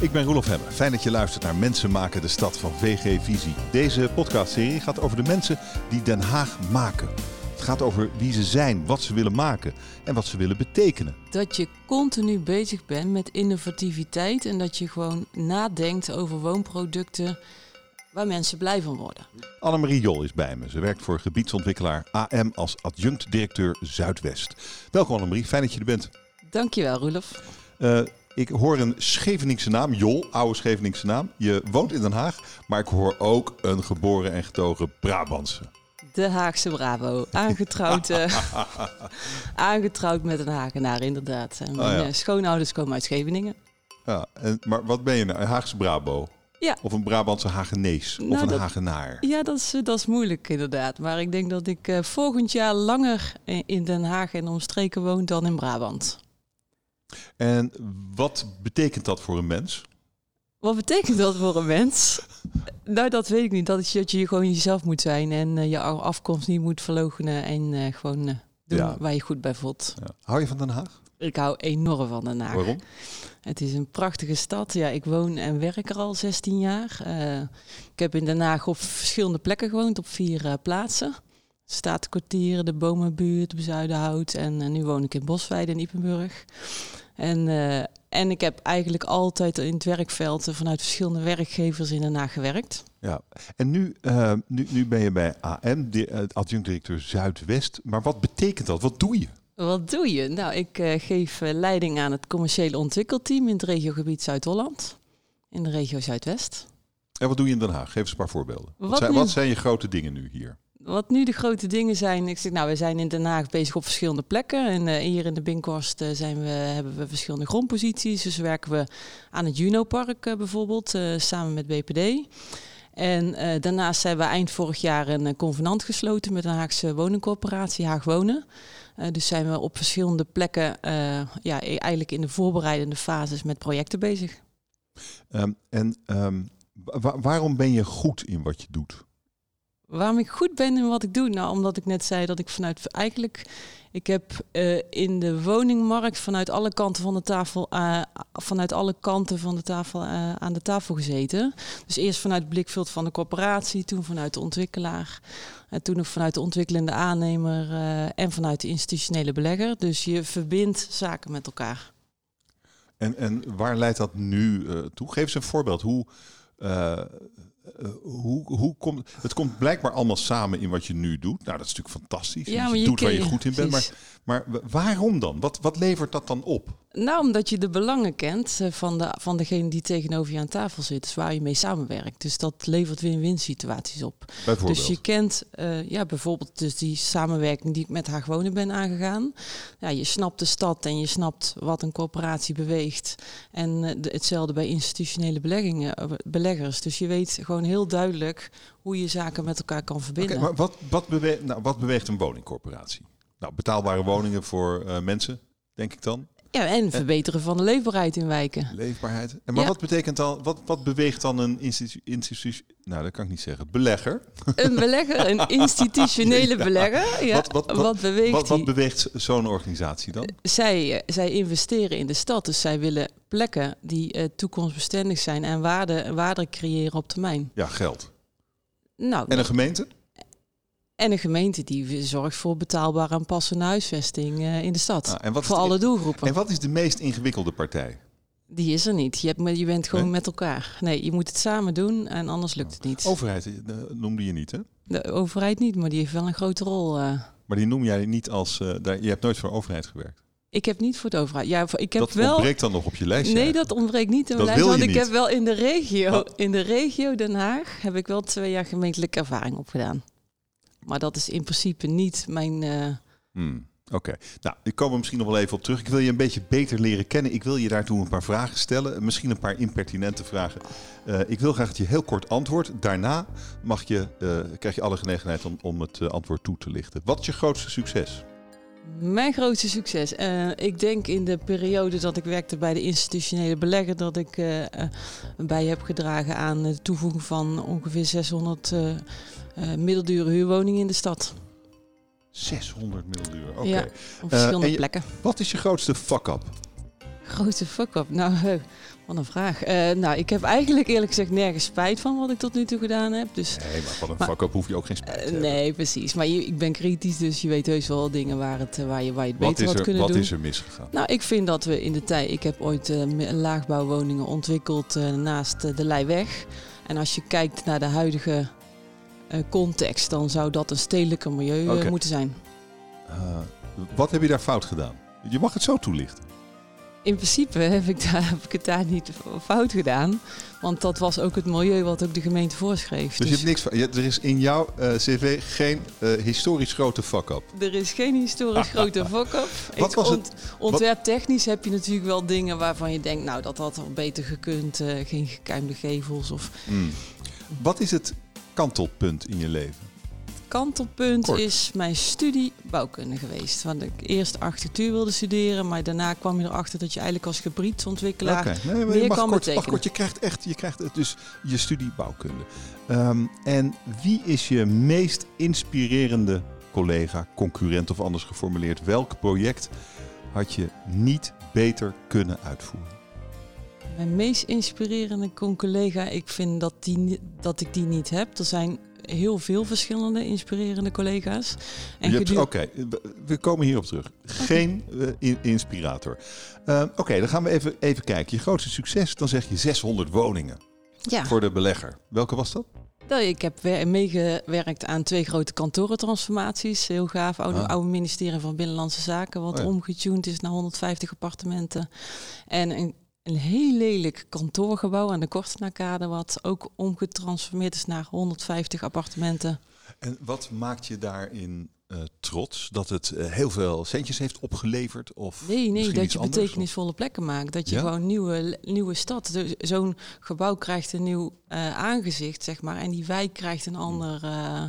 Ik ben Roelof Hemmen. Fijn dat je luistert naar Mensen maken de stad van VG Visie. Deze podcastserie gaat over de mensen die Den Haag maken. Het gaat over wie ze zijn, wat ze willen maken en wat ze willen betekenen. Dat je continu bezig bent met innovativiteit en dat je gewoon nadenkt over woonproducten waar mensen blij van worden. Annemarie Jol is bij me. Ze werkt voor gebiedsontwikkelaar AM als adjunct-directeur Zuidwest. Welkom Annemarie, fijn dat je er bent. Dankjewel Roelof. Uh, ik hoor een Scheveningse naam, Jol, oude Scheveningse naam. Je woont in Den Haag, maar ik hoor ook een geboren en getogen Brabantse. De Haagse Bravo. Aangetrouwd, uh, aangetrouwd met een Hagenaar, inderdaad. En mijn oh, ja. schoonouders komen uit Scheveningen. Ja, en, maar wat ben je nou? Een Haagse Bravo? Ja. Of een Brabantse Hagenees? of nou, een Hagenaar? Ja, dat is, dat is moeilijk inderdaad. Maar ik denk dat ik uh, volgend jaar langer in Den Haag en omstreken woon dan in Brabant. En wat betekent dat voor een mens? Wat betekent dat voor een mens? nou, dat weet ik niet. Dat, je, dat je gewoon jezelf moet zijn en uh, je afkomst niet moet verloochenen en uh, gewoon uh, doen waar je goed bij voelt. Ja. Hou je van Den Haag? Ik hou enorm van Den Haag. Waarom? Het is een prachtige stad. Ja, ik woon en werk er al 16 jaar. ik heb in Den Haag op verschillende plekken gewoond, op vier plaatsen. Statenkwartier, de Bomenbuurt, Bezuidenhout en nu woon ik in Bosweide in Ipenburg. En, uh, en ik heb eigenlijk altijd in het werkveld vanuit verschillende werkgevers in Haag gewerkt. Ja, en nu, uh, nu, nu ben je bij AM, adjunct-directeur Zuidwest. Maar wat betekent dat? Wat doe je? Wat doe je? Nou, ik uh, geef leiding aan het commerciële ontwikkelteam in het regiogebied Zuid-Holland, in de regio Zuidwest. En wat doe je in Den Haag? Geef eens een paar voorbeelden. Wat, wat, zijn, wat zijn je grote dingen nu hier? Wat nu de grote dingen zijn, ik zeg, nou, we zijn in Den Haag bezig op verschillende plekken. En uh, hier in de Binkhorst uh, zijn we, hebben we verschillende grondposities. Dus werken we aan het Juno-park uh, bijvoorbeeld, samen met BPD. En daarnaast hebben we eind vorig jaar een convenant gesloten met een Haagse woningcorporatie, Haag Wonen. dus zijn we op verschillende plekken, ja, e-, eigenlijk in de voorbereidende fases met projecten bezig. Um, en wa waarom ben je goed in wat je doet? Waarom ik goed ben in wat ik doe? Nou, omdat ik net zei dat ik vanuit eigenlijk. Ik heb uh, in de woningmarkt vanuit alle kanten van de tafel, uh, vanuit alle kanten van de tafel uh, aan de tafel gezeten. Dus eerst vanuit het blikveld van de corporatie, toen vanuit de ontwikkelaar. En toen nog vanuit de ontwikkelende aannemer en vanuit de institutionele belegger. Dus je verbindt zaken met elkaar. En, en waar leidt dat nu toe? Geef eens een voorbeeld. Hoe hoe, hoe komt het komt blijkbaar allemaal samen in wat je nu doet. Nou, dat is natuurlijk fantastisch. Ja, je, je doet waar je goed in bent. Maar, maar waarom dan? Wat, wat levert dat dan op? Nou, omdat je de belangen kent eh, van, de, van degene die tegenover je aan tafel zit, waar je mee samenwerkt. Dus dat levert win-win situaties op. Dus je kent uh, ja, bijvoorbeeld dus die samenwerking die ik met haar gewonen ben aangegaan. Ja, je snapt de stad en je snapt wat een corporatie beweegt. En uh, de, hetzelfde bij institutionele beleggingen, beleggers. Dus je weet gewoon heel duidelijk hoe je zaken met elkaar kan verbinden. Okay, maar wat, wat, beweegt, nou, wat beweegt een woningcorporatie? Nou, betaalbare woningen voor mensen, denk ik dan. Ja, en verbeteren van de leefbaarheid in wijken. Leefbaarheid. En maar wat betekent dan, wat, wat beweegt dan een institutie, nou dat kan ik niet zeggen, belegger? Een belegger, een institutionele belegger. Ja. Wat, wat, wat, beweegt wat, wat beweegt zo'n organisatie dan? Zij, zij investeren in de stad, dus zij willen plekken die uh, toekomstbestendig zijn en waarde, waarde creëren op termijn. Ja, geld. Nou, en een gemeente? En een gemeente die zorgt voor betaalbare en passende huisvesting uh, in de stad. Ah, en wat voor alle doelgroepen. En wat is de meest ingewikkelde partij? Die is er niet. Je, hebt, je bent gewoon met elkaar. Nee, je moet het samen doen en anders lukt het niet. Overheid uh, noemde je niet, hè? De overheid niet, maar die heeft wel een grote rol. Uh. Maar die noem jij niet als... daar, je hebt nooit voor overheid gewerkt? Ik heb niet voor de overheid. Ja, ik heb dat wel. Dat ontbreekt dan nog op je lijstje. Nee, dat ontbreekt niet op mijn lijst. Want ik heb wel in de regio, in de regio Den Haag, heb ik wel twee jaar gemeentelijke ervaring opgedaan. Maar dat is in principe niet mijn. Uh... Hmm, Oké, nou, ik kom er misschien nog wel even op terug. Ik wil je een beetje beter leren kennen. Ik wil je daartoe een paar vragen stellen. Misschien een paar impertinente vragen. Uh, ik wil graag dat je heel kort antwoordt. Daarna mag je, uh, krijg je alle gelegenheid om, om het antwoord toe te lichten. Wat is je grootste succes? Mijn grootste succes. Uh, ik denk in de periode dat ik werkte bij de institutionele belegger, dat ik uh, uh, bij heb gedragen aan de toevoeging van ongeveer 600 middeldure huurwoningen in de stad. 600 middeldure, oké. Okay. Ja, op verschillende plekken. Wat is je grootste fuck-up? Grote fuck-up. Nou, wat een vraag. Eh, nou, ik heb eigenlijk eerlijk gezegd nergens spijt van wat ik tot nu toe gedaan heb. Dus, Nee, maar van een fuck-up hoef je ook geen spijt te eh, hebben. nee, precies. Maar je, ik ben kritisch, dus je weet heus wel dingen waar, het, eh, waar, je, waar je het Wat, beter is had er, kunnen wat doen. is er misgegaan? Nou, ik vind dat we in de tijd... Ik heb ooit laagbouwwoningen ontwikkeld naast de Leiweg. En als je kijkt naar de huidige context... dan zou dat een stedelijker milieu moeten zijn. Wat heb je daar fout gedaan? Je mag het zo toelichten. In principe heb ik, daar, heb ik het daar niet fout gedaan. Want dat was ook het milieu wat ook de gemeente voorschreef. Dus je hebt niks van. Er is in jouw eh, cv geen eh, historisch grote fuck-up. Er is geen historisch grote fuck-up. Wat was het- ont- Ontwerptechnisch heb je natuurlijk wel dingen waarvan je denkt... nou, dat had wel beter gekund. eh, geen gekuimde gevels of... Hmm. Wat is het kantelpunt in je leven? Kantelpunt Kort. is mijn studie bouwkunde geweest. Want ik eerst architectuur wilde studeren... maar daarna kwam je erachter dat je eigenlijk als gebiedsontwikkelaar... Oké, nee, meer kan kort, betekenen. kort. Je krijgt echt, je krijgt het dus je studie bouwkunde. Ehm, en wie is je meest inspirerende collega, concurrent of anders geformuleerd? Welk project had je niet beter kunnen uitvoeren? Mijn meest inspirerende collega, ik vind dat, die, dat ik die niet heb. Er zijn heel veel verschillende inspirerende collega's. Oké, we- we komen hierop terug. Geen eh, in- inspirator. Ehm, Oké, dan gaan we even, even kijken. Je grootste succes, dan zeg je 600 woningen ja, voor de belegger. Welke was dat? Nou, ik heb wer- meegewerkt aan twee grote kantorentransformaties. Heel gaaf. Oude, Ah. oude ministerie van Binnenlandse Zaken, wat Oh ja. omgetuned is naar 150 appartementen. En een, een heel lelijk kantoorgebouw aan de Kortenaarkade, wat ook omgetransformeerd is naar 150 appartementen. En wat maakt je daarin eh, trots? Dat het eh, heel veel centjes heeft opgeleverd? Of Nee, nee, dat je anders, betekenisvolle plekken maakt. Dat je Ja? gewoon nieuwe, nieuwe stad. Dus Zo'n gebouw krijgt een nieuw eh, aangezicht, zeg maar. En die wijk krijgt een ander. eh,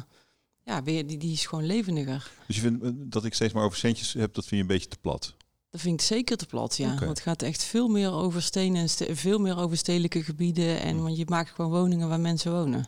ja, weer, die, die is gewoon levendiger. Dus je vindt dat ik steeds maar over centjes heb, dat vind je een beetje te plat. Dat vind ik zeker te plat, ja. Want het gaat echt veel meer over stenen en ste- veel meer over stedelijke gebieden. En Hm. want je maakt gewoon woningen waar mensen wonen.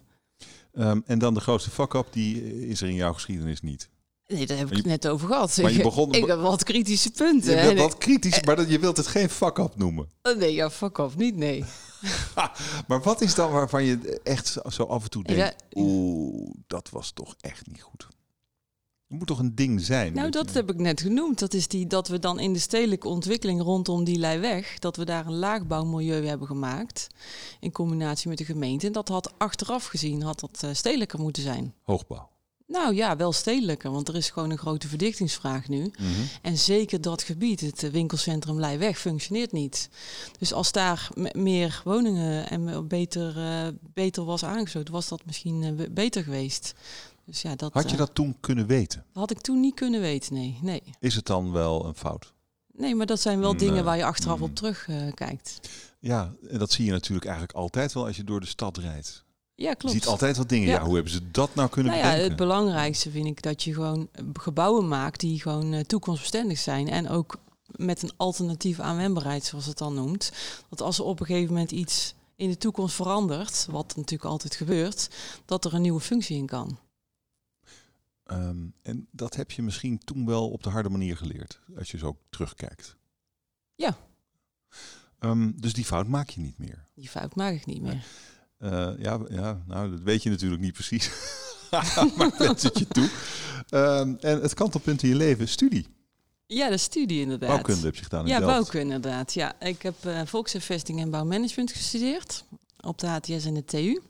Ehm, en dan de grootste fuck-up, die is er in jouw geschiedenis niet. Nee, daar heb ik je- het net over gehad. maar je Ik- begon- ik heb wat kritische punten. Je wat kritisch, maar dat, je wilt het geen fuck-up noemen. Oh, nee, ja, fuck off, niet nee. Maar wat is dan waarvan je echt zo- af en toe Ja, denkt... Oeh, dat was toch echt niet goed. Er moet toch een ding zijn? Nou, dat heb ik net genoemd. Dat is die, dat we dan in de stedelijke ontwikkeling rondom die Leiweg... dat we daar een laagbouwmilieu hebben gemaakt... in combinatie met de gemeente. En dat had achteraf gezien had dat eh, stedelijker moeten zijn. Hoogbouw. Nou ja, wel stedelijker, want er is gewoon een grote verdichtingsvraag nu. Mhm. En zeker dat gebied, het winkelcentrum Leiweg, functioneert niet. Dus als daar me- meer woningen en beter, eh, beter was aangesloten, was dat misschien eh, be- beter geweest. Dus ja, dat Had je eh, dat toen kunnen weten? had ik toen niet kunnen weten, nee. nee. Is het dan wel een fout? Nee, maar dat zijn wel Nee. dingen waar je achteraf Mm. op terug eh, kijkt. Ja, en dat zie je natuurlijk eigenlijk altijd wel als je door de stad rijdt. Ja, Je klopt. ziet altijd wat dingen. Ja. Ja. hoe hebben ze dat nou kunnen nou ja, bedenken? het belangrijkste vind ik dat je gewoon eh, gebouwen maakt die gewoon eh, toekomstbestendig zijn. En ook met een alternatieve aanwendbaarheid, zoals het dan noemt. Dat als er op een gegeven moment iets in de toekomst verandert, wat natuurlijk altijd gebeurt, dat er een nieuwe functie in kan. Ehm, en dat heb je misschien toen wel op de harde manier geleerd, als je zo terugkijkt. Ja. Ehm, dus die fout maak je niet meer. Die fout maak ik niet meer. Eh, ja, ja, nou, dat weet je natuurlijk niet precies. maar wens het je toe. Ehm, en het kantelpunt in je leven, studie. Ja, de studie inderdaad. Bouwkunde heb je gedaan in Ja, Delft. bouwkunde inderdaad. Ja, ik heb volkshuisvesting en bouwmanagement gestudeerd op de HTS en de TU.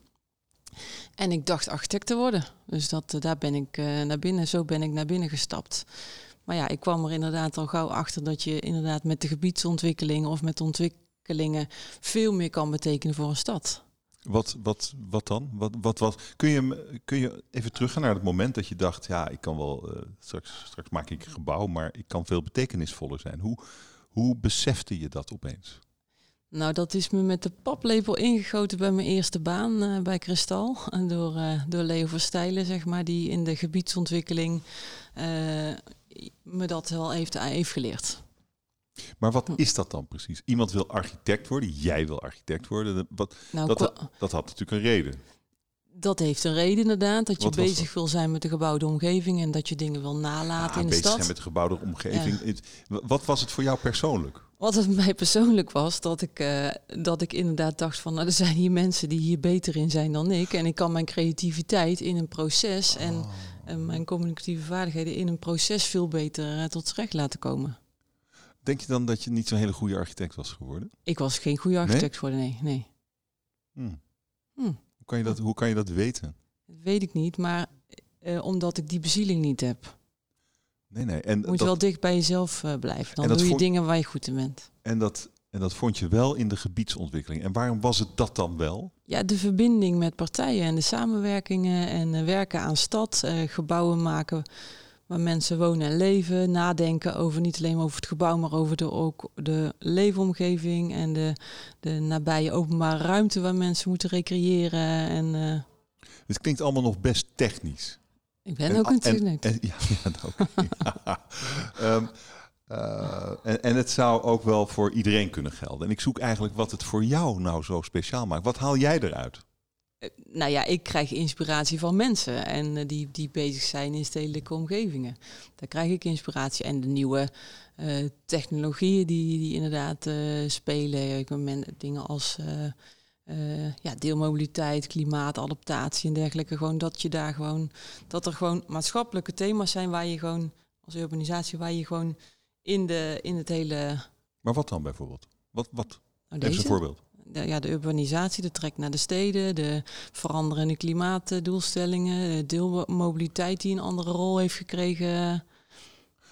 En ik dacht architect te worden. Dus dat, eh, daar ben ik eh, naar binnen, zo ben ik naar binnen gestapt. Maar ja, ik kwam er inderdaad al gauw achter dat je inderdaad met de gebiedsontwikkeling of met ontwikkelingen veel meer kan betekenen voor een stad. Wat, wat, wat dan? Wat, wat, wat? Kun, je, kun je even teruggaan naar het moment dat je dacht, ja, ik kan wel, eh, straks, straks maak ik een gebouw, maar ik kan veel betekenisvoller zijn. Hoe, hoe besefte je dat opeens? Nou, dat is me met de paplepel ingegoten bij mijn eerste baan eh, bij Kristal. Door, eh, door Leo Verstijlen, zeg maar, die in de gebiedsontwikkeling eh, me dat wel heeft, heeft geleerd. Maar wat Hm. is dat dan precies? Iemand wil architect worden, jij wil architect worden. Wat, Nou, Dat- dat had natuurlijk een reden. Dat heeft een reden inderdaad. Dat je Wat bezig wil zijn met de gebouwde omgeving en dat je dingen wil nalaten Ah, in de bezig stad. zijn met de gebouwde omgeving. Wat was het voor jou persoonlijk? Wat het mij persoonlijk was, dat ik, eh, dat ik inderdaad dacht van, nou, er zijn hier mensen die hier beter in zijn dan ik. En ik kan mijn creativiteit in een proces en, Oh. en mijn communicatieve vaardigheden in een proces veel beter eh, tot recht laten komen. Denk je dan dat je niet zo'n hele goede architect was geworden? Ik was geen goede architect voor de nee, nee. Hm. Hm. Hoe, kan je dat, hoe kan je dat weten? Dat weet ik niet, maar eh, omdat ik die bezieling niet heb. Nee, nee. En, Moet dat, wel dicht bij jezelf eh, blijven. Dan doe je vond- dingen waar je goed in bent. en, dat, en dat vond je wel in de gebiedsontwikkeling. En waarom was het dat dan wel? Ja, de verbinding met partijen en de samenwerkingen en eh, werken aan stad, eh, gebouwen maken waar mensen wonen en leven, nadenken over niet alleen over het gebouw, maar over de, ook de leefomgeving en de, de nabije openbare ruimte waar mensen moeten recreëren. En Het klinkt allemaal nog best technisch. Ik ben En- ook een en- techneut. en- ja, ja, dat ook. Ja. Ehm, eh, en, en het zou ook wel voor iedereen kunnen gelden. En ik zoek eigenlijk wat het voor jou nou zo speciaal maakt. Wat haal jij eruit? Eh, Nou ja, ik krijg inspiratie van mensen en eh, die, die bezig zijn in stedelijke omgevingen. Daar krijg ik inspiratie. En de nieuwe eh, technologieën die, die inderdaad eh, spelen. Ik ben dingen als eh, ja, deelmobiliteit, klimaatadaptatie en dergelijke. Gewoon dat je daar gewoon, dat er gewoon maatschappelijke thema's zijn waar je gewoon als urbanisatie, waar je gewoon in, de, in het hele. Maar wat dan bijvoorbeeld? Wat, wat? Nou, eens een voorbeeld. de, ja, de urbanisatie, de trek naar de steden, de veranderende klimaatdoelstellingen, de deelmobiliteit die een andere rol heeft gekregen.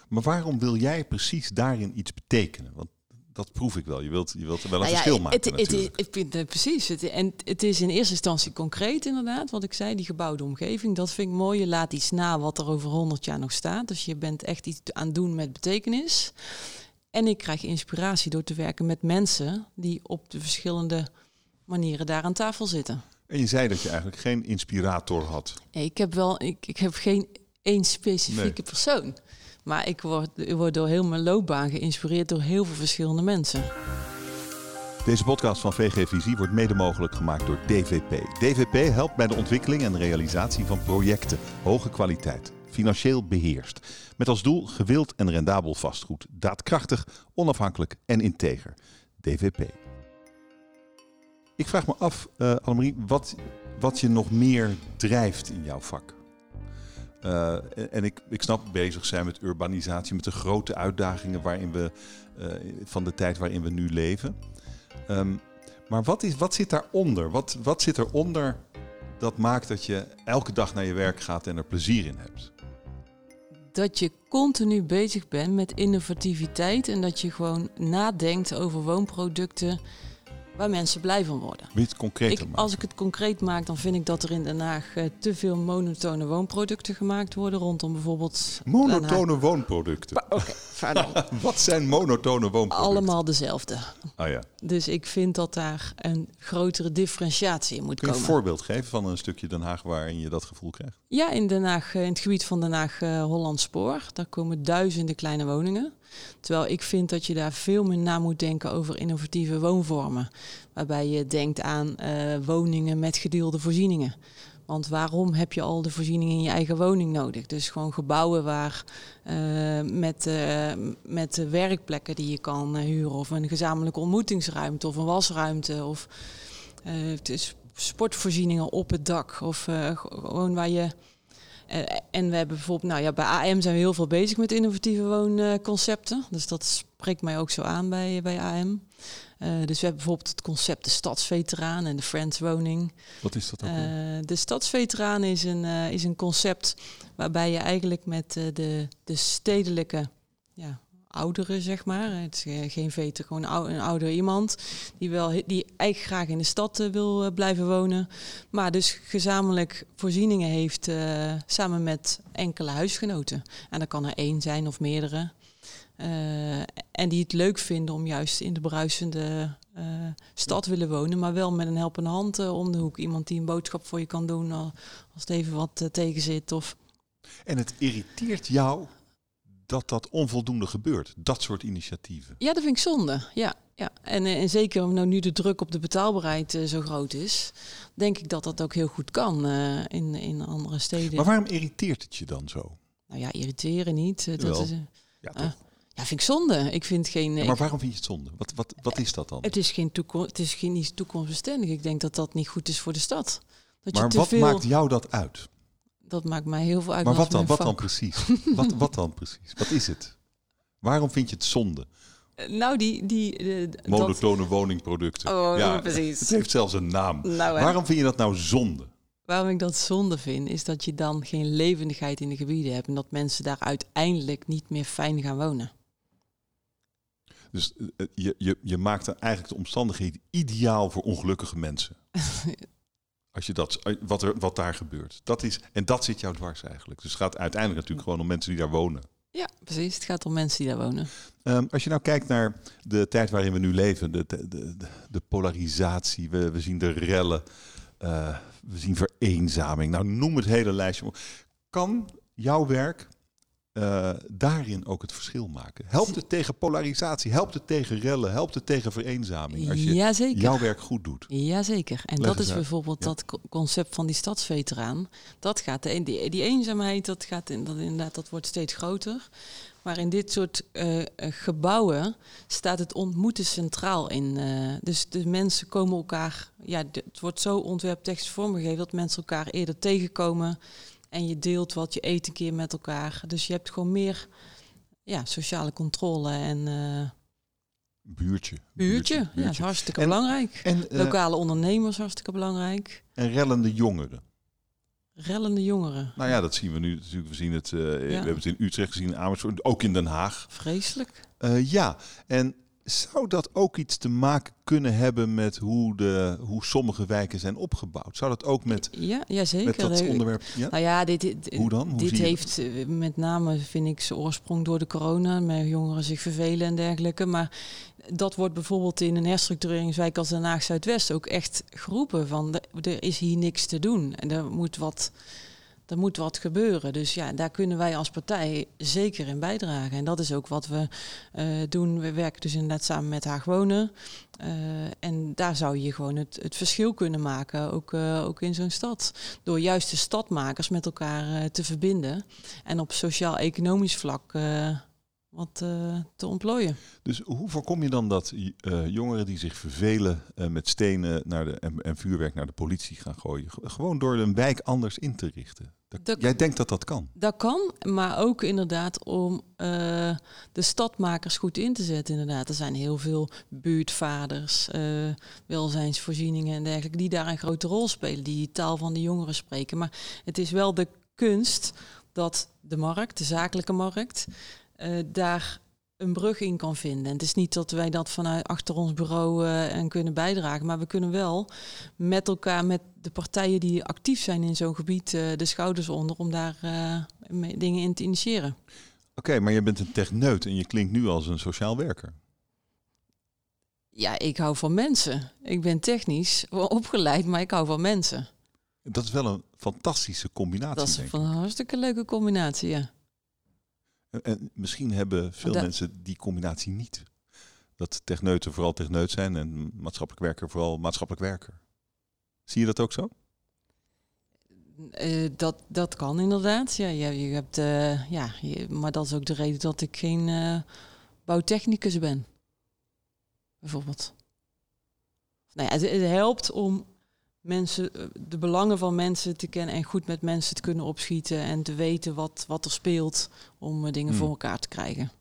Maar waarom wil jij precies daarin iets betekenen? Want dat proef ik wel. Je wilt, je wilt er wel een Nou ja, verschil maken het, het, is- ik vind het precies. Het, en het is in eerste instantie concreet inderdaad, wat ik zei, die gebouwde omgeving. Dat vind ik mooi. Je laat iets na wat er over 100 jaar nog staat. Dus je bent echt iets aan het doen met betekenis. En ik krijg inspiratie door te werken met mensen die op de verschillende manieren daar aan tafel zitten. En je zei dat je eigenlijk geen inspirator had. Ik heb wel, ik, ik heb geen één specifieke Nee. persoon. Maar ik word, ik word door heel mijn loopbaan geïnspireerd door heel veel verschillende mensen. Deze podcast van VG Visie wordt mede mogelijk gemaakt door DVP. DVP helpt bij de ontwikkeling en realisatie van projecten hoge kwaliteit, financieel beheerst. Met als doel gewild en rendabel vastgoed, daadkrachtig, onafhankelijk en integer. DVP. Ik vraag me af, eh Annemarie, wat, wat je nog meer drijft in jouw vak. Eh, en ik, ik snap bezig zijn met urbanisatie, met de grote uitdagingen waarin we, eh, van de tijd waarin we nu leven. Ehm, maar wat, is, wat zit daaronder? Wat, wat zit eronder dat maakt dat je elke dag naar je werk gaat en er plezier in hebt? Dat je continu bezig bent met innovativiteit en dat je gewoon nadenkt over woonproducten waar mensen blij van worden. Ik, als ik het concreet maak, dan vind ik dat er in Den Haag eh, te veel monotone woonproducten gemaakt worden rondom bijvoorbeeld. Monotone woonproducten. Oké, pardon. Wat zijn monotone woonproducten? Allemaal dezelfde. Ah ja. Dus ik vind dat daar een grotere differentiatie in moet Kun je een komen. voorbeeld geven van een stukje Den Haag waarin je dat gevoel krijgt? Ja, in Den Haag, eh, in het gebied van Den Haag eh Holland Spoor, daar komen duizenden kleine woningen. Terwijl ik vind dat je daar veel meer na moet denken over innovatieve woonvormen. Waarbij je denkt aan eh, woningen met gedeelde voorzieningen. Want waarom heb je al de voorzieningen in je eigen woning nodig? Dus gewoon gebouwen waar eh, met, eh, met werkplekken die je kan huren, of een gezamenlijke ontmoetingsruimte of een wasruimte. Of het is sportvoorzieningen op het dak. Of gewoon waar je. Eh, en we hebben bijvoorbeeld, nou ja, bij AM zijn we heel veel bezig met innovatieve woonconcepten. Dus dat spreekt mij ook zo aan bij, bij AM. Eh, dus we hebben bijvoorbeeld het concept de stadsveteraan en de friendswoning. Wat is dat ook? Eh, de stadsveteraan is een, is een concept waarbij je eigenlijk met de, de stedelijke ja, ouderen, zeg maar. Het is eh, geen veter, gewoon een, ou- een ouder iemand die, wel, die eigenlijk graag in de stad eh, wil eh, blijven wonen. Maar dus gezamenlijk voorzieningen heeft samen met enkele huisgenoten. En dat kan er één zijn of meerdere. En die het leuk vinden om juist in de bruisende stad willen wonen, maar wel met een helpende hand om de hoek. Iemand die een boodschap voor je kan doen al- als het even wat tegen zit. Of En het irriteert jou dat dat onvoldoende gebeurt. Dat soort initiatieven. Ja, dat vind ik zonde. Ja, Ja, en, en zeker nou nu de druk op de betaalbaarheid zo groot is, denk ik dat dat ook heel goed kan in, in andere steden. Maar waarom irriteert het je dan zo? Nou ja, irriteren niet. dat is, ja, toch? Ja, vind ik zonde. Ik vind geen. maar waarom vind je het zonde? Wat, wat, wat is dat dan? Het is geen toekomst. Het is geen niet toekomstbestendig. Ik denk dat dat niet goed is voor de stad. Dat maar wat maakt jou dat uit? Dat maakt mij heel veel uit. Maar wat dan? Wat dan precies? wat, wat dan precies? Wat is het? Waarom vind je het zonde? Eh, nou, die... die Monotone dat... woningproducten. Oh, ja, precies. Het heeft zelfs een naam. Nou, Waarom vind je dat nou zonde? Waarom ik dat zonde vind, is dat je dan geen levendigheid in de gebieden hebt en dat mensen daar uiteindelijk niet meer fijn gaan wonen. Dus eh, eh, je, je, je maakt dan eigenlijk de omstandigheden ideaal voor ongelukkige mensen. Als je dat, eh, wat, er, wat daar gebeurt. Dat is, en dat zit jou dwars eigenlijk. Dus het gaat uiteindelijk natuurlijk gewoon om mensen die daar wonen. Ja, precies. Het gaat om mensen die daar wonen. Um, als je nou kijkt naar de tijd waarin we nu leven, de, de, de, de polarisatie, we, we zien de rellen, uh, we zien vereenzaming. Nou, noem het hele lijstje. Kan jouw werk uh, daarin ook het verschil maken? Helpt het tegen polarisatie? Helpt het tegen rellen? Helpt het tegen vereenzaming? Als je jouw werk goed doet. Jazeker. En dat is bijvoorbeeld dat concept van die stadsveteraan. Dat gaat, die, die eenzaamheid, dat gaat dat inderdaad, dat wordt steeds groter. Maar in dit soort uh, gebouwen staat het ontmoeten centraal in. Uh, dus de mensen komen elkaar, ja, het wordt zo ontwerptekst vormgegeven dat mensen elkaar eerder tegenkomen en je deelt wat, je eet een keer met elkaar. Dus je hebt gewoon meer ja, sociale controle en... Uh, buurtje. Buurtje, ja, is hartstikke belangrijk. En, uh, Lokale ondernemers, hartstikke belangrijk. En rellende jongeren. Rellende jongeren. Nou ja, dat zien we nu natuurlijk. We, zien het, uh, we hebben het in Utrecht gezien, in Amersfoort, ook in Den Haag. Vreselijk. ja, en zou dat ook iets te maken kunnen hebben met hoe, de, hoe sommige wijken zijn opgebouwd? Zou dat ook met, ja, ja, zeker. met dat onderwerp... Ja? Nou ja, dit, dit hoe dan? Hoe dit heeft eh, met name, vind ik, zijn oorsprong door de corona. Met jongeren zich vervelen en dergelijke. Maar dat wordt bijvoorbeeld in een herstructureringswijk als Den Haag Zuidwest ook echt geroepen van er is hier niks te doen. En er moet wat er moet wat gebeuren. Dus ja, daar kunnen wij als partij zeker in bijdragen. En dat is ook wat we uh, doen. We werken dus inderdaad samen met Haag Wonen. Uh, en daar zou je gewoon het, het verschil kunnen maken, ook, uh, ook in zo'n stad. Door juist de stadmakers met elkaar te verbinden. En op sociaal-economisch vlak wat uh, te ontplooien. Dus hoe voorkom je dan dat uh, jongeren die zich vervelen uh, met stenen naar de, en, en, vuurwerk naar de politie gaan gooien? Gewoon door een wijk anders in te richten. Dat, jij denkt dat dat kan? Dat kan, maar ook inderdaad om de stadmakers goed in te zetten. Inderdaad, er zijn heel veel buurtvaders, welzijnsvoorzieningen en dergelijke, die daar een grote rol spelen, die taal van de jongeren spreken. Maar het is wel de kunst dat de markt, de zakelijke markt, uh, daar een brug in kan vinden. En het is niet dat wij dat vanuit achter ons bureau uh, en kunnen bijdragen, maar we kunnen wel met elkaar, met de partijen die actief zijn in zo'n gebied, uh, de schouders onder om daar dingen in te initiëren. Oké, maar je bent een techneut en je klinkt nu als een sociaal werker. Ja, ik hou van mensen. Ik ben technisch opgeleid, maar ik hou van mensen. Dat is wel een fantastische combinatie. Dat is een hartstikke leuke combinatie, ja. En misschien hebben veel mensen die combinatie niet. Dat techneuten vooral techneut zijn en maatschappelijk werker vooral maatschappelijk werker. Zie je dat ook zo? Uh, dat, dat kan inderdaad. Ja, je, je hebt, uh, ja, je, maar dat is ook de reden dat ik geen uh, bouwtechnicus ben. Bijvoorbeeld. Nou ja, het, het, helpt om mensen, eh, de belangen van mensen te kennen en goed met mensen te kunnen opschieten en te weten wat, wat er speelt om eh, dingen hmm. voor elkaar te krijgen.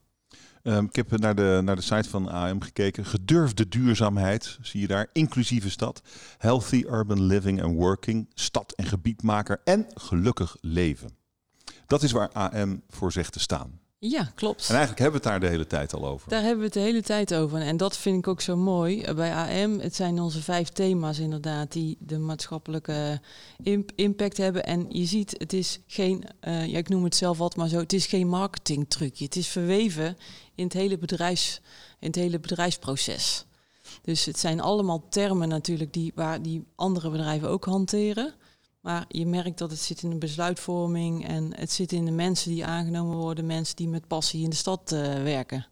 Um, ik heb naar de, naar de site van AM gekeken. Gedurfde duurzaamheid, zie je daar. Inclusieve stad. Healthy urban living and working. Stad- en gebiedmaker. En gelukkig leven. Dat is waar AM voor zegt te staan. Ja, klopt. En eigenlijk hebben we het daar de hele tijd al over. Daar hebben we het de hele tijd over. En dat vind ik ook zo mooi eh, bij AM. Het zijn onze vijf thema's inderdaad die de maatschappelijke impact hebben. En je ziet, het is geen, uh, ja, ik noem het zelf wat maar zo, het is geen marketingtrucje. Het is verweven in het hele, bedrijfs, in het hele bedrijfsproces. Dus het zijn allemaal termen natuurlijk die, waar die andere bedrijven ook hanteren. Maar je merkt dat het zit in de besluitvorming en het zit in de mensen die aangenomen worden, mensen die met passie in de stad uh, werken.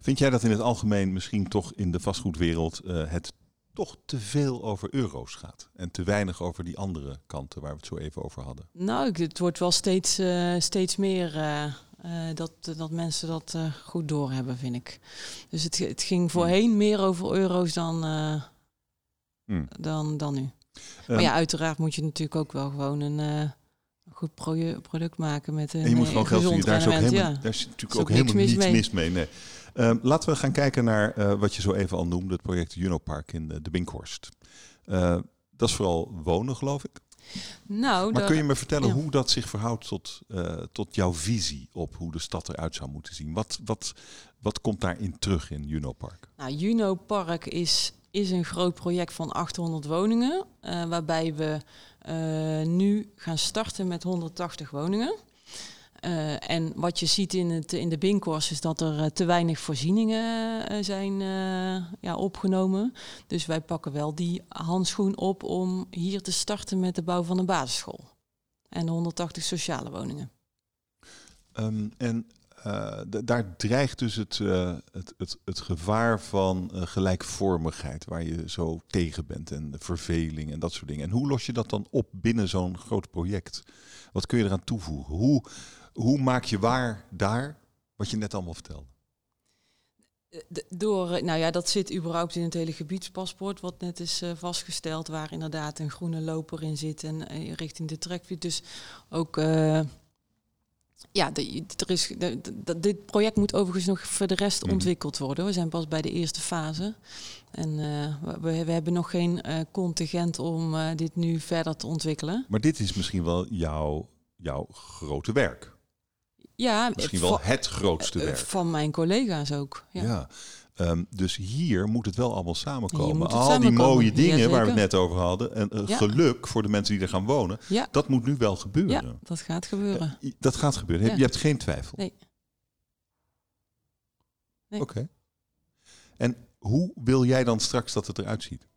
Vind jij dat in het algemeen misschien toch in de vastgoedwereld eh, het toch te veel over euro's gaat en te weinig over die andere kanten waar we het zo even over hadden? Nou, het wordt wel steeds, eh, steeds meer eh, eh, dat, dat mensen dat eh, goed doorhebben, vind ik. Dus het, het ging voorheen meer over euro's dan, eh, Hmm. dan, dan nu. Ehm, maar ja, uiteraard moet je natuurlijk ook wel gewoon een eh, goed product maken met een En je moet eh, gewoon geld verdienen. Daar is, ook rendement, helemaal, ja. daar is natuurlijk Is ook helemaal niets mis mee. Nee. Ehm, laten we gaan kijken naar eh, wat je zo even al noemde, het project Junopark in de, de Binkhorst. Dat is vooral wonen, geloof ik. Nou, Maar kun je me vertellen ja. hoe dat zich verhoudt tot, tot jouw visie op hoe de stad eruit zou moeten zien? Wat, wat, wat komt daarin terug in Junopark? Nou, Juno Park is, is een groot project van 800 woningen, eh, waarbij we eh, nu gaan starten met 180 woningen. Eh, en wat je ziet in, het, in de Binkors is dat er te weinig voorzieningen zijn ja, opgenomen. Dus wij pakken wel die handschoen op om hier te starten met de bouw van een basisschool. En de 180 sociale woningen. Ehm, en eh, daar dreigt dus het, eh, het, het, het gevaar van eh, gelijkvormigheid, waar je zo tegen bent, en de verveling en dat soort dingen. En hoe los je dat dan op binnen zo'n groot project? Wat kun je eraan toevoegen? Hoe, hoe maak je waar daar wat je net allemaal vertelde? De- Door, nou ja, dat zit überhaupt in het hele gebiedspaspoort, wat net is vastgesteld, waar inderdaad een groene loper in zit en richting de trekfiets. Dus ook, ja, de, er is, de- de- dit project moet overigens nog voor de rest Mhm. ontwikkeld worden. We zijn pas bij de eerste fase. En eh, we, hebben nog geen eh, contingent om eh, dit nu verder te ontwikkelen. Maar dit is misschien wel jouw, jouw grote werk. Ja, Misschien wel het grootste werk. van mijn collega's ook. Ja. Ja. Ehm, dus hier moet het wel allemaal samenkomen. Al die mooie dingen waar we het net over hadden. En eh, Ja. geluk voor de mensen die er gaan wonen. Ja. Dat moet nu wel gebeuren. ja, dat gaat gebeuren. Eh, Dat gaat gebeuren. Je hebt geen twijfel. Nee. Nee. Oké. En hoe wil jij dan straks dat het eruit ziet?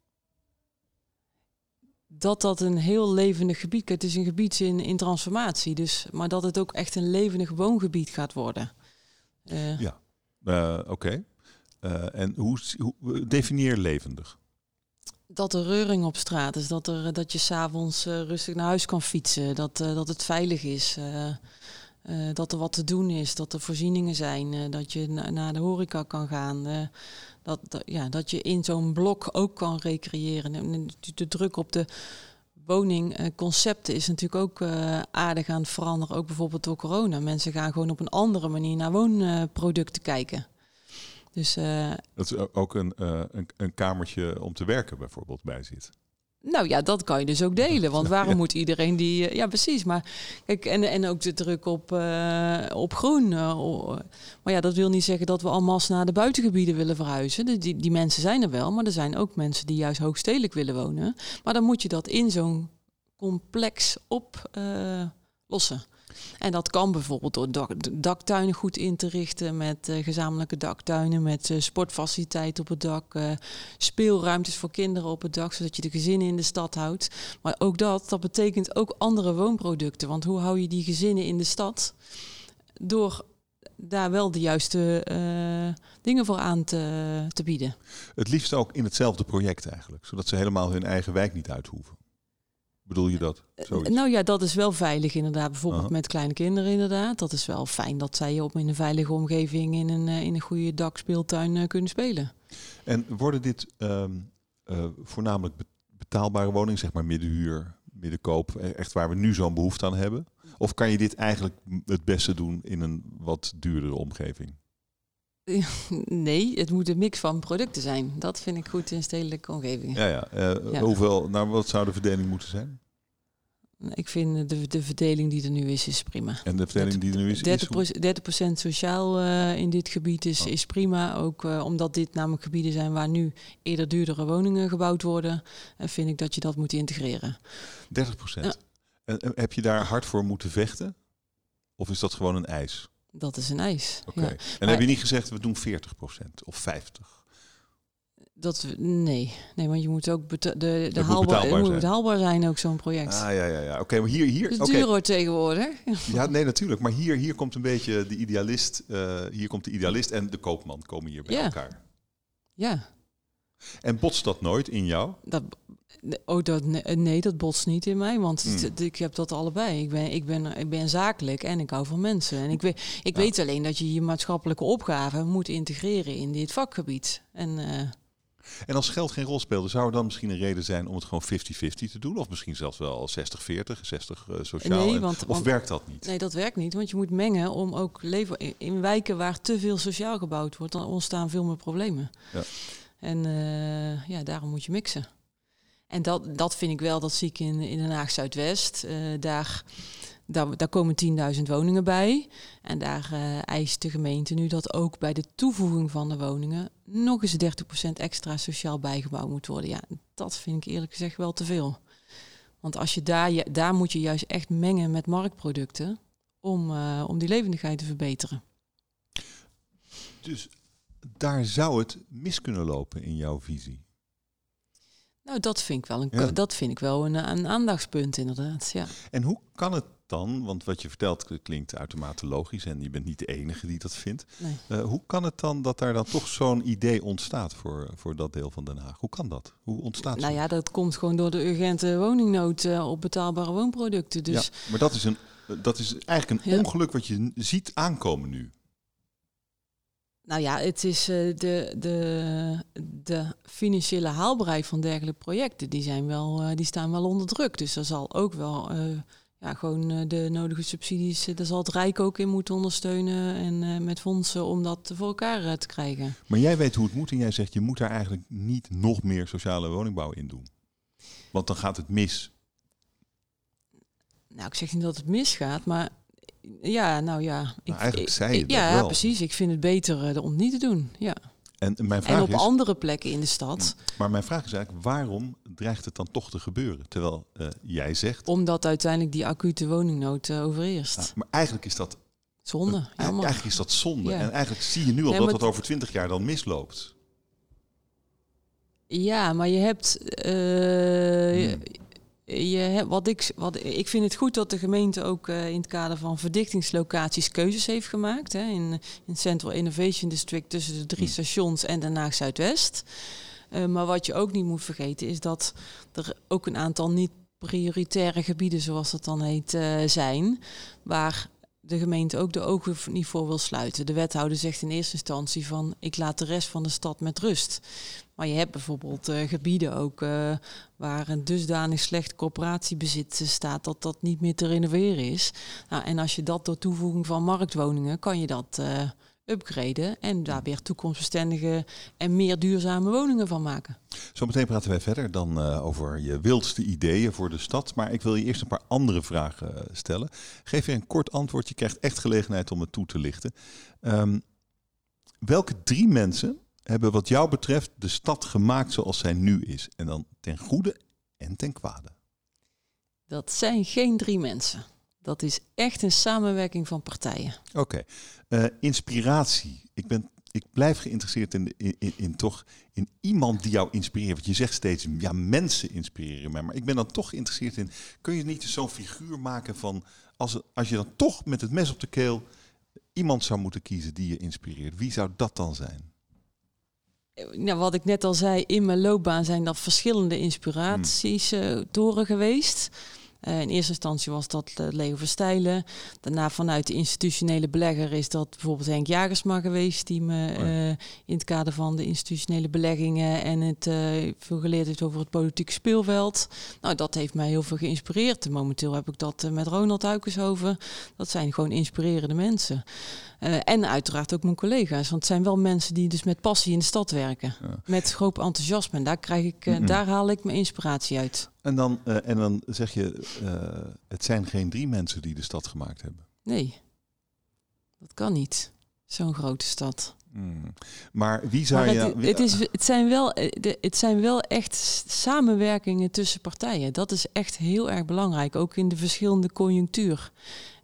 dat dat een heel levendig gebied Het is een gebied in, in transformatie. Dus, maar dat het ook echt een levendig woongebied gaat worden. Eh, Ja. Oké. Eh, en hoe, hoe definieer levendig? Dat er reuring op straat is. Dat, er, dat je s'avonds avonds rustig naar huis kan fietsen. Dat, eh, dat het veilig is. eh, eh, dat er wat te doen is. Dat er voorzieningen zijn. eh, dat je na- naar de horeca kan gaan. eh, dat, dat- ja, dat je in zo'n blok ook kan recreëren. En de druk op de woningconcepten is natuurlijk ook eh, aardig aan het veranderen. Ook bijvoorbeeld door corona. Mensen gaan gewoon op een andere manier naar woonproducten kijken. Dus eh, Dat er ook een, eh, een, een kamertje om te werken bijvoorbeeld bij zit. Nou ja, dat kan je dus ook delen. Want waarom moet iedereen die. eh, Ja, precies. Maar kijk, en, en ook de druk op, op groen. maar ja, dat wil niet zeggen dat we allemaal naar de buitengebieden willen verhuizen. De- Die, die mensen zijn er wel, maar er zijn ook mensen die juist hoogstedelijk willen wonen. Maar dan moet je dat in zo'n complex oplossen. En dat kan bijvoorbeeld door daktuinen goed in te richten met eh, gezamenlijke daktuinen, met eh, sportfaciliteiten op het dak, eh, speelruimtes voor kinderen op het dak, zodat je de gezinnen in de stad houdt. Maar ook dat, dat betekent ook andere woonproducten. Want hoe hou je die gezinnen in de stad? Door daar wel de juiste dingen voor aan te, te bieden. Het liefst ook in hetzelfde project eigenlijk. Zodat ze helemaal hun eigen wijk niet uit hoeven. Bedoel je dat? Zoiets? Nou ja, dat is wel veilig inderdaad. Bijvoorbeeld Aha. met kleine kinderen inderdaad. Dat is wel fijn dat zij op in een veilige omgeving in een, eh, in een goede dakspeeltuin eh, kunnen spelen. En worden dit ehm, eh, voornamelijk be- betaalbare woningen, zeg maar middenhuur, middenkoop, eh, echt waar we nu zo'n behoefte aan hebben? Of kan je dit eigenlijk het beste doen in een wat duurdere omgeving? Nee, het moet een mix van producten zijn. Dat vind ik goed in stedelijke omgevingen. Ja, ja. Ja. Hoeveel, nou, wat zou de verdeling moeten zijn? Ik vind de, de verdeling die er nu is, is prima. En de verdeling die er nu is, is 30%, hoe- 30 sociaal eh, in dit gebied is, Oh. is prima. Ook eh, omdat dit namelijk gebieden zijn waar nu eerder duurdere woningen gebouwd worden. En vind ik dat je dat moet integreren. 30 procent. Ja. En, en heb je daar hard voor moeten vechten? Of is dat gewoon een eis? Dat is een eis. Oké. Ja. En Maar- heb je niet gezegd, we doen 40 procent of 50? Dat, we- nee. nee, want je moet ook beta- de, de moet haalbaar, moet zijn. betaalbaar zijn, ook zo'n project. Ah, ja, ja, ja. Oké, maar hier... hier Het is duur hoor tegenwoordig. Ja, nee, natuurlijk. Maar hier, hier komt een beetje de idealist... eh, hier komt de idealist en de koopman komen hier bij Ja. elkaar. Ja, En botst dat nooit in jou? dat, oh, dat, nee, nee, dat botst niet in mij, want Hmm. ik heb dat allebei. Ik ben, ik, ben, ik ben zakelijk en ik hou van mensen. En ik, weet, ik Ja. weet alleen dat je je maatschappelijke opgave moet integreren in dit vakgebied. En eh, En als geld geen rol speelde, zou er dan misschien een reden zijn om het gewoon 50-50 te doen? Of misschien zelfs wel 60-40, 60 eh, sociaal? Nee, en- want- of want- werkt dat niet? nee, dat werkt niet, want je moet mengen om ook leven in- in wijken waar te veel sociaal gebouwd wordt, dan ontstaan veel meer problemen. Ja. En eh, ja, daarom moet je mixen. En dat, dat vind ik wel, dat zie ik in, in Den Haag Zuidwest. Eh, daar, daar, daar komen 10.000 woningen bij. En daar eh, eist de gemeente nu dat ook bij de toevoeging van de woningen nog eens 30% extra sociaal bijgebouwd moet worden. Ja, dat vind ik eerlijk gezegd wel te veel. Want als je daar, je, daar moet je juist echt mengen met marktproducten om, eh, om die levendigheid te verbeteren. Dus daar zou het mis kunnen lopen in jouw visie. Nou, dat vind ik wel een, Ja. dat vind ik wel een, een aandachtspunt inderdaad. Ja. En hoe kan het dan, want wat je vertelt klinkt uitermate logisch en je bent niet de enige die dat vindt. Nee. Eh, hoe kan het dan dat daar dan toch zo'n idee ontstaat voor, voor dat deel van Den Haag? Hoe kan dat? Hoe ontstaat Nou zo? ja, dat komt gewoon door de urgente woningnood eh, op betaalbare woonproducten. Dus Ja, maar dat is, een, dat is eigenlijk een Ja. ongeluk wat je ziet aankomen nu. Nou ja, het is eh, de, de, de financiële haalbaarheid van dergelijke projecten, die, zijn wel, eh, die staan wel onder druk. Dus er zal ook wel eh, ja, gewoon de nodige subsidies, daar zal het Rijk ook in moeten ondersteunen en met fondsen om dat voor elkaar te krijgen. Maar jij weet hoe het moet en jij zegt je moet daar eigenlijk niet nog meer sociale woningbouw in doen. Want dan gaat het mis. Nou, ik zeg niet dat het misgaat, maar ja, nou ja. Ik, eigenlijk ik- zei je ik- dat ja, wel. precies. Ik vind het beter eh, om niet te doen. Ja. En mijn vraag En op is, andere plekken in de stad, maar mijn vraag is eigenlijk, waarom dreigt het dan toch te gebeuren? Terwijl eh, jij zegt, omdat uiteindelijk die acute woningnood eh, overheerst. ah, maar eigenlijk is dat, Zonde, eh, eigenlijk is dat zonde. Ja. En eigenlijk zie je nu al Nee, dat dat over twintig jaar dan misloopt. Ja, maar je hebt. eh, Hmm. Je wat ik, wat, ik vind het goed dat de gemeente ook eh, in het kader van verdichtingslocaties keuzes heeft gemaakt. Hè, in, in Central Innovation District tussen de drie Hmm. stations en Haag Zuidwest. Eh, maar wat je ook niet moet vergeten is dat er ook een aantal niet prioritaire gebieden, zoals dat dan heet, eh, zijn. Waar de gemeente ook de ogen niet voor wil sluiten. De wethouder zegt in eerste instantie van ik laat de rest van de stad met rust. Maar je hebt bijvoorbeeld eh, gebieden ook eh, waar een dusdanig slecht corporatiebezit eh, staat dat dat niet meer te renoveren is. Nou, en als je dat door toevoeging van marktwoningen kan je dat upgraden en daar weer toekomstbestendige en meer duurzame woningen van maken. Zometeen praten wij verder dan over je wildste ideeën voor de stad. Maar ik wil je eerst een paar andere vragen stellen. Geef je een kort antwoord. Je krijgt echt gelegenheid om het toe te lichten. Ehm, welke drie mensen hebben wat jou betreft de stad gemaakt zoals zij nu is? En dan ten goede en ten kwade. Dat zijn geen drie mensen. Dat is echt een samenwerking van partijen. Oké. Eh, inspiratie. Ik, ben, ik blijf geïnteresseerd in, in, in, in toch in iemand die jou inspireert. Want je zegt steeds, ja, mensen inspireren mij. Maar ik ben dan toch geïnteresseerd in, kun je niet zo'n figuur maken van, als, als je dan toch met het mes op de keel iemand zou moeten kiezen die je inspireert. Wie zou dat dan zijn? Nou, wat ik net al zei, in mijn loopbaan zijn dat verschillende inspiraties eh, door geweest. Eh, in eerste instantie was dat eh, Leo Verstijlen. Daarna vanuit de institutionele belegger is dat bijvoorbeeld Henk Jagersma geweest, die me eh, in het kader van de institutionele beleggingen en het veel geleerd heeft over het politieke speelveld. Nou, dat heeft mij heel veel geïnspireerd. Momenteel heb ik dat met Ronald Huikenshoven. Dat zijn gewoon inspirerende mensen. Eh, en uiteraard ook mijn collega's. Want het zijn wel mensen die dus met passie in de stad werken. Ja. Met groot enthousiasme. En daar, krijg ik, Mhm. daar haal ik mijn inspiratie uit. En dan, eh, en dan zeg je, het zijn geen drie mensen die de stad gemaakt hebben. Nee, dat kan niet. Zo'n grote stad. Hmm. Maar wie zou Maar je... het, het, is, het, zijn wel, het zijn wel echt samenwerkingen tussen partijen. Dat is echt heel erg belangrijk. Ook in de verschillende conjunctuur.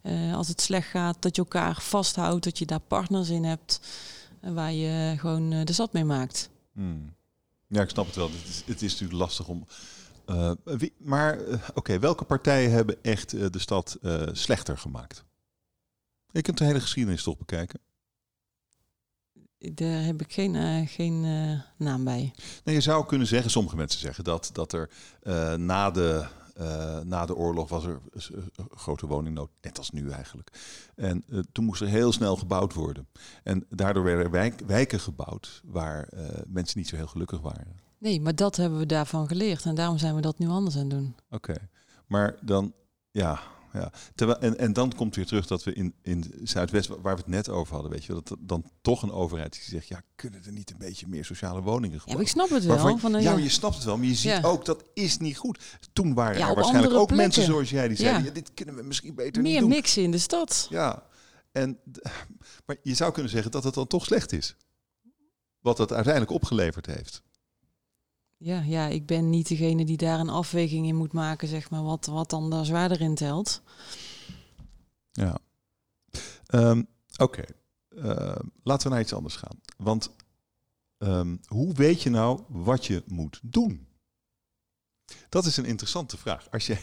Eh, als het slecht gaat, dat je elkaar vasthoudt. Dat je daar partners in hebt. eh, waar je gewoon eh, de stad mee maakt. Hmm. Ja, ik snap het wel. Het is, het is natuurlijk lastig om. Uh, wie, maar uh, oké, okay, welke partijen hebben echt uh, de stad slechter gemaakt? Je kunt de hele geschiedenis toch bekijken. Daar heb ik geen, geen naam bij. Nee, je zou kunnen zeggen, sommige mensen zeggen dat, dat er na de uh, na de oorlog was er een grote woningnood, net als nu eigenlijk. En uh, toen moest er heel snel gebouwd worden. En daardoor werden wijk, wijken gebouwd waar uh, mensen niet zo heel gelukkig waren. Nee, maar dat hebben we daarvan geleerd en daarom zijn we dat nu anders aan het doen. Oké, okay. maar dan, ja, ja. Terwijl, en, en dan komt weer terug dat we in, in Zuidwest, waar we het net over hadden, weet je, dat dan toch een overheid die zegt, ja, kunnen er niet een beetje meer sociale woningen gebouwd Ja, ik snap het wel. Waarvan, van een, ja, maar je snapt het wel, maar je ziet ja. ook, dat is niet goed. Toen waren ja, er waarschijnlijk ook plekken. mensen zoals jij die zeiden, ja. dit kunnen we misschien beter meer niet doen. Meer mixen in de stad. Ja, en, maar je zou kunnen zeggen dat het dan toch slecht is. Wat het uiteindelijk opgeleverd heeft. Ja, ja, ik ben niet degene die daar een afweging in moet maken, zeg maar, wat, wat dan daar zwaarder in telt. Ja. Um, Oké, uh, laten we naar iets anders gaan. Want um, hoe weet je nou wat je moet doen? Dat is een interessante vraag. Als je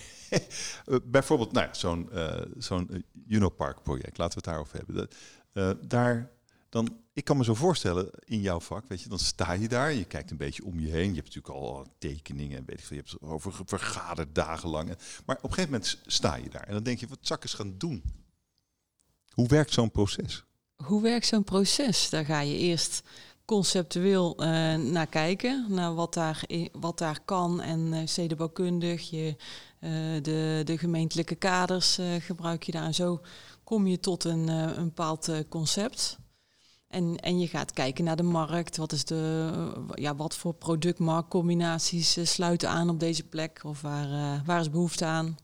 bijvoorbeeld, nou ja, zo'n uh, zo'n Unopark project, laten we het daarover hebben. Daar dan, ik kan me zo voorstellen, in jouw vak, weet je, dan sta je daar, je kijkt een beetje om je heen, je hebt natuurlijk al tekeningen en weet ik veel, je hebt over vergaderd dagenlang. Maar op een gegeven moment sta je daar en dan denk je, wat zakkers gaan doen? Hoe werkt zo'n proces? Hoe werkt zo'n proces? Daar ga je eerst conceptueel uh, naar kijken, naar wat daar, wat daar kan en uh, je, uh, de, de gemeentelijke kaders gebruik je daar en zo kom je tot een, een bepaald concept. En, en je gaat kijken naar de markt. Wat, is de, ja, wat voor productmarktcombinaties uh, sluiten aan op deze plek? Of waar, uh, waar is behoefte aan?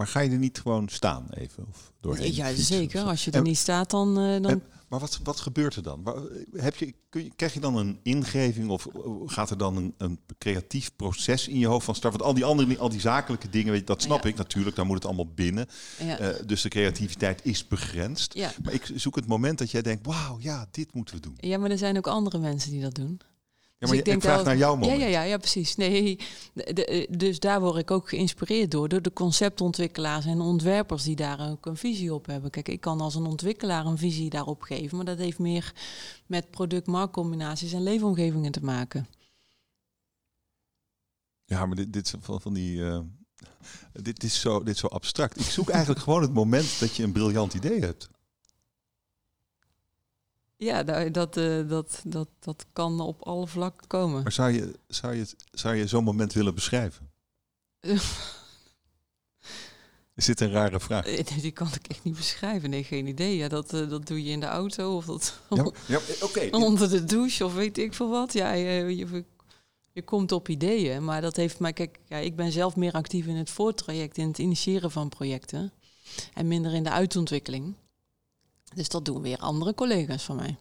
Maar ga je er niet gewoon staan even? Of doorheen ja, zeker. Als je er en, niet staat, dan... Uh, dan... En, maar wat, wat gebeurt er dan? Heb je, kun je, krijg je dan een ingeving of gaat er dan een, een creatief proces in je hoofd van start? Want al die andere, al die zakelijke dingen, weet je, dat snap ja. ik natuurlijk, dan moet het allemaal binnen. Ja. Uh, dus de creativiteit is begrensd. Ja. Maar ik zoek het moment dat jij denkt, wauw, ja, dit moeten we doen. Ja, maar er zijn ook andere mensen die dat doen. Ja, maar dus ik, denk ik vraag naar jouw moment. Ja, ja, ja, ja precies. Nee, de, de, dus daar word ik ook geïnspireerd door, door de conceptontwikkelaars en ontwerpers die daar ook een visie op hebben. Kijk, ik kan als een ontwikkelaar een visie daarop geven, maar dat heeft meer met product-marktcombinaties en leefomgevingen te maken. Ja, maar dit, dit van, van die. Uh, dit, is zo, dit is zo abstract. Ik zoek eigenlijk gewoon het moment dat je een briljant idee hebt. Ja, dat, dat, uh, dat, dat, dat kan op alle vlakken komen. Maar zou je, zou je, zou je zo'n moment willen beschrijven? Is dit een rare vraag? Nee, die kan ik echt niet beschrijven. Nee, geen idee. Ja, dat, uh, dat doe je in de auto of dat ja, ja, okay. onder de douche of weet ik veel wat. Ja, je, je, je komt op ideeën. Maar dat heeft mij... Kijk, ja, ik ben zelf meer actief in het voortraject, in het initiëren van projecten. En minder in de uitontwikkeling. Dus dat doen weer andere collega's van mij.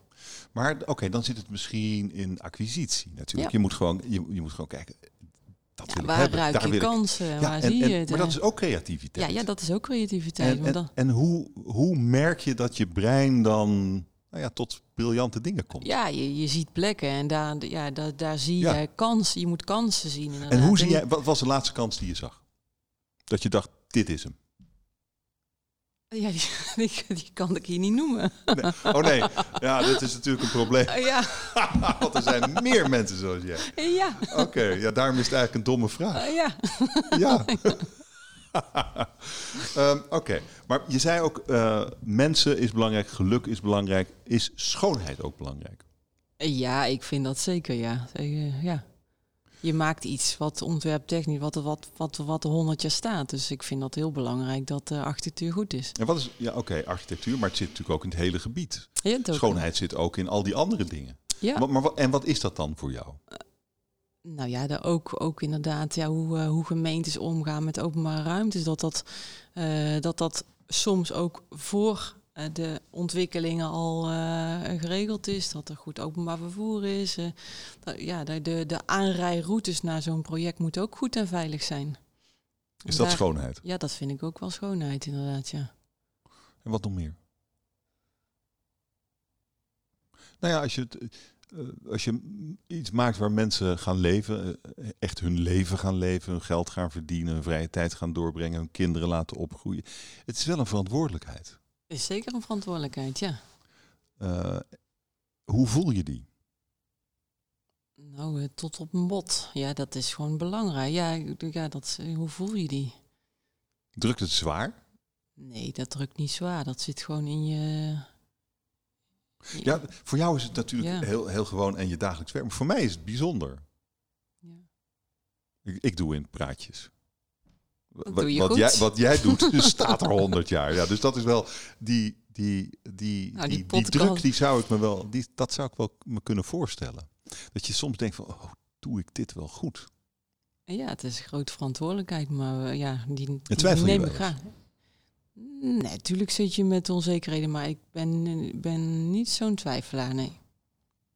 Maar oké, okay, dan zit het misschien in acquisitie natuurlijk. Ja. Je, moet gewoon, je, je, moet gewoon kijken. Dat ja, wil waar hebben. ruik Daar je kansen? Ja, waar en, zie en, je het? Maar dat is ook creativiteit. Ja, ja dat is ook creativiteit. En, en, dan... en hoe, hoe merk je dat je brein dan nou ja, tot briljante dingen komt? Ja, je, je ziet plekken en daar, ja, daar, daar zie je kansen. Je moet kansen zien. Inderdaad. En hoe zie jij, wat was de laatste kans die je zag? Dat je dacht, dit is hem. Ja, die, die, die, kan ik hier niet noemen. Nee. Oh nee, ja, dat is natuurlijk een probleem. Ja. Want er zijn meer mensen zoals jij. Ja. Oké, okay, ja, daarom is het eigenlijk een domme vraag. Uh, ja. Ja. um, Oké, okay. maar je zei ook, uh, mensen is belangrijk, geluk is belangrijk. Is schoonheid ook belangrijk? Ja, ik vind dat zeker, ja. ja je maakt iets wat ontwerptechnisch, wat, wat, wat, wat er honderd jaar staat. Dus ik vind dat heel belangrijk dat de architectuur goed is. En wat is, ja oké, architectuur, maar het zit natuurlijk ook in het hele gebied. Ja, Schoonheid zit ook in al die andere dingen. Ja. Maar, maar, en wat is dat dan voor jou? Uh, nou ja, daar ook, ook inderdaad ja, hoe, uh, hoe gemeentes omgaan met openbare ruimtes. Dat dat, uh, dat, dat soms ook voor de ontwikkelingen al uh, geregeld is, dat er goed openbaar vervoer is. Uh, dat, ja, de, de, aanrijroutes naar zo'n project moeten ook goed en veilig zijn. Is dat daar, schoonheid? Ja, dat vind ik ook wel schoonheid, inderdaad, ja. En wat nog meer? Nou ja, als je het, eh, als je iets maakt waar mensen gaan leven, eh, echt hun leven gaan leven, hun geld gaan verdienen, hun vrije tijd gaan doorbrengen, hun kinderen laten opgroeien. Het is wel een verantwoordelijkheid. Is zeker een verantwoordelijkheid, ja. Uh, hoe voel je die? Nou, tot op een bot. Ja, dat is gewoon belangrijk. Ja, ja dat, hoe voel je die? Drukt het zwaar? Nee, dat drukt niet zwaar. Dat zit gewoon in je, ja, voor jou is het natuurlijk heel, heel gewoon en je dagelijks werk. Maar voor mij is het bijzonder. Ja. Ik, ik doe in praatjes. Wat, jij, wat jij doet, staat er honderd jaar. Ja, dus dat is wel die, die, die, nou, die, die, druk, die zou ik me wel, die, dat zou ik wel me kunnen voorstellen. Dat je soms denkt van, oh, doe ik dit wel goed? Ja, het is een grote verantwoordelijkheid, maar uh, ja, die, die neem ik graag. Nee, natuurlijk zit je met onzekerheden, maar ik ben, ben niet zo'n twijfelaar, nee.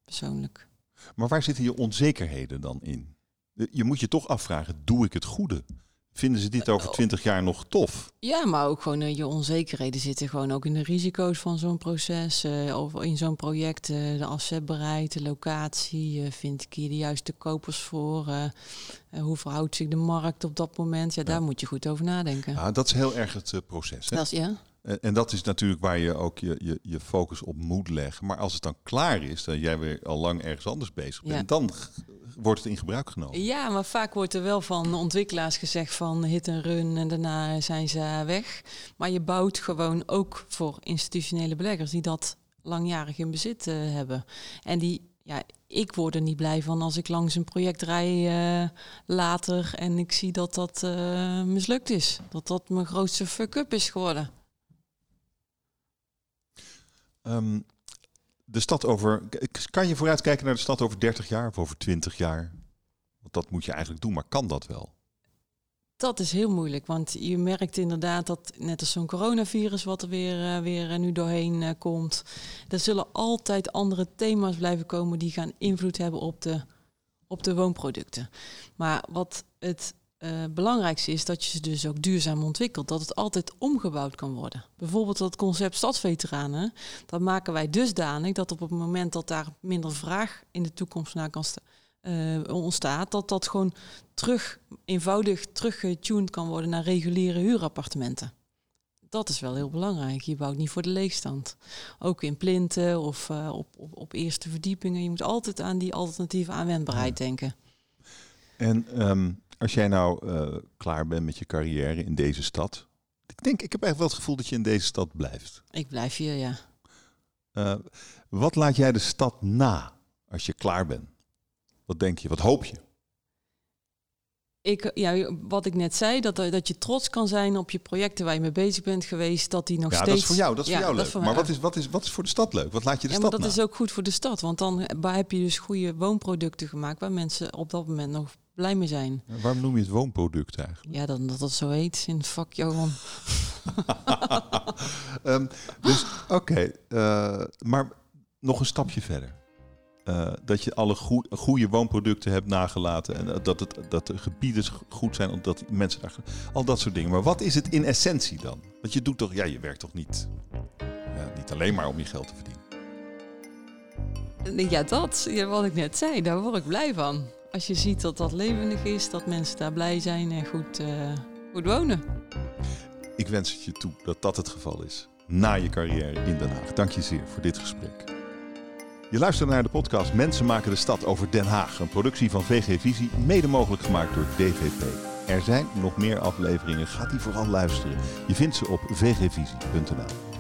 Persoonlijk. Maar waar zitten je onzekerheden dan in? Je moet je toch afvragen, doe ik het goede? Vinden ze dit over twintig jaar nog tof? Ja, maar ook gewoon uh, je onzekerheden zitten gewoon ook in de risico's van zo'n proces. Uh, of in zo'n project, uh, de afzetbaarheid, de locatie. vind ik hier de juiste kopers voor? hoe verhoudt zich de markt op dat moment? Ja, daar moet je goed over nadenken. Ja, dat is heel erg het proces. Hè? Dat is, ja. En dat is natuurlijk waar je ook je, je, je focus op moet leggen. Maar als het dan klaar is, dan jij weer al lang ergens anders bezig bent, dan wordt het in gebruik genomen. Ja, maar vaak wordt er wel van ontwikkelaars gezegd van hit en run en daarna zijn ze weg. Maar je bouwt gewoon ook voor institutionele beleggers die dat langjarig in bezit uh, hebben. En die, ja, ik word er niet blij van als ik langs een project rij uh, later en ik zie dat dat uh, mislukt is. Dat dat mijn grootste fuck-up is geworden. Um, de stad over. Kan je vooruitkijken naar de stad over 30 jaar of over 20 jaar? Want dat moet je eigenlijk doen, maar kan dat wel? Dat is heel moeilijk, want je merkt inderdaad dat net als zo'n coronavirus wat er weer, uh, weer uh, nu doorheen uh, komt, er zullen altijd andere thema's blijven komen die gaan invloed hebben op de, op de woonproducten. Maar wat het uh, belangrijkste is dat je ze dus ook duurzaam ontwikkelt. Dat het altijd omgebouwd kan worden. Bijvoorbeeld dat concept stadsveteranen. Dat maken wij dusdanig dat op het moment dat daar minder vraag in de toekomst naar kan uh, ontstaat, dat dat gewoon terug eenvoudig teruggetuned kan worden naar reguliere huurappartementen. Dat is wel heel belangrijk. Je bouwt niet voor de leegstand. Ook in plinten of uh, op, op, op, eerste verdiepingen. Je moet altijd aan die alternatieve aanwendbaarheid denken. En um, als jij nou uh, klaar bent met je carrière in deze stad. Ik denk, ik heb echt wel het gevoel dat je in deze stad blijft. Ik blijf hier, ja. Uh, wat laat jij de stad na als je klaar bent? Wat denk je? Wat hoop je? Ik, ja, wat ik net zei, dat, dat je trots kan zijn op je projecten waar je mee bezig bent geweest, dat die nog ja, steeds... dat is voor jou, dat is ja, voor jou leuk. Voor maar wat is, wat, is, wat is voor de stad leuk? Wat laat je de ja, stad maar dat na? is ook goed voor de stad, want dan heb je dus goede woonproducten gemaakt waar mensen op dat moment nog blij mee zijn. waarom noem je het woonproduct eigenlijk? Ja, dan dat het zo heet in vak Johan. um, dus oké, uh, maar nog een stapje verder. Uh, dat je alle goede woonproducten hebt nagelaten en dat, het, dat de gebieden goed zijn, omdat mensen daar. Al dat soort dingen. Maar wat is het in essentie dan? Want je doet toch, ja, je werkt toch niet, ja, niet alleen maar om je geld te verdienen? Ja, dat, wat ik net zei, daar word ik blij van als je ziet dat dat levendig is, dat mensen daar blij zijn en goed, uh, goed wonen. Ik wens het je toe dat dat het geval is. Na je carrière in Den Haag. Dank je zeer voor dit gesprek. Je luistert naar de podcast Mensen maken de stad over Den Haag. Een productie van VG Visie, mede mogelijk gemaakt door DVP. Er zijn nog meer afleveringen. Ga die vooral luisteren. Je vindt ze op vgvisie.nl.